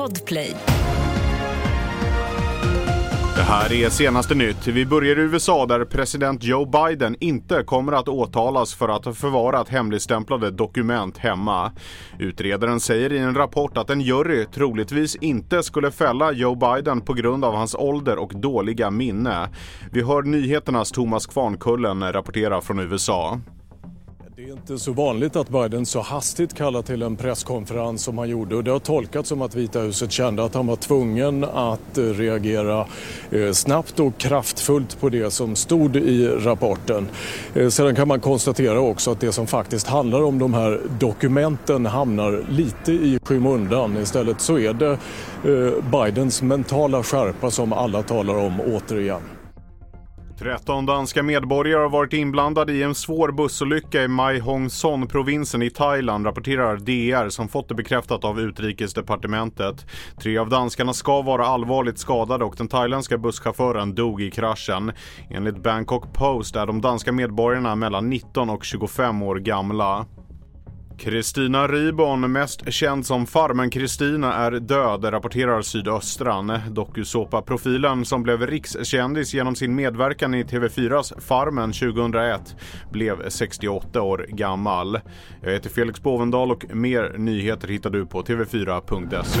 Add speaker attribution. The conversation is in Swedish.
Speaker 1: Podplay.
Speaker 2: Det här är senaste nytt. Vi börjar i USA där president Joe Biden inte kommer att åtalas för att ha förvarat hemligstämplade dokument hemma. Utredaren säger i en rapport att en jury troligtvis inte skulle fälla Joe Biden på grund av hans ålder och dåliga minne. Vi hör nyheternas Thomas Kvarnkullen rapportera från USA.
Speaker 3: Det är inte så vanligt att Biden så hastigt kallar till en presskonferens som han gjorde och det har tolkats som att Vita huset kände att han var tvungen att eh, reagera eh, snabbt och kraftfullt på det som stod i rapporten. Eh, sedan kan man konstatera också att det som faktiskt handlar om de här dokumenten hamnar lite i skymundan. Istället så är det Bidens mentala skärpa som alla talar om återigen.
Speaker 2: 13 danska medborgare har varit inblandade i en svår bussolycka i Mai Hong Son-provinsen i Thailand, rapporterar DR som fått det bekräftat av utrikesdepartementet. Tre av danskarna ska vara allvarligt skadade och den thailändska busschauffören dog i kraschen. Enligt Bangkok Post är de danska medborgarna mellan 19 och 25 år gamla. Kristina Ribon, mest känd som Farmen-Kristina, är död, rapporterar Sydöstran. Dokusåpa-profilen som blev rikskändis genom sin medverkan i TV4s Farmen 2001 blev 68 år gammal. Jag heter Felix Bovendal och mer nyheter hittar du på tv4.se.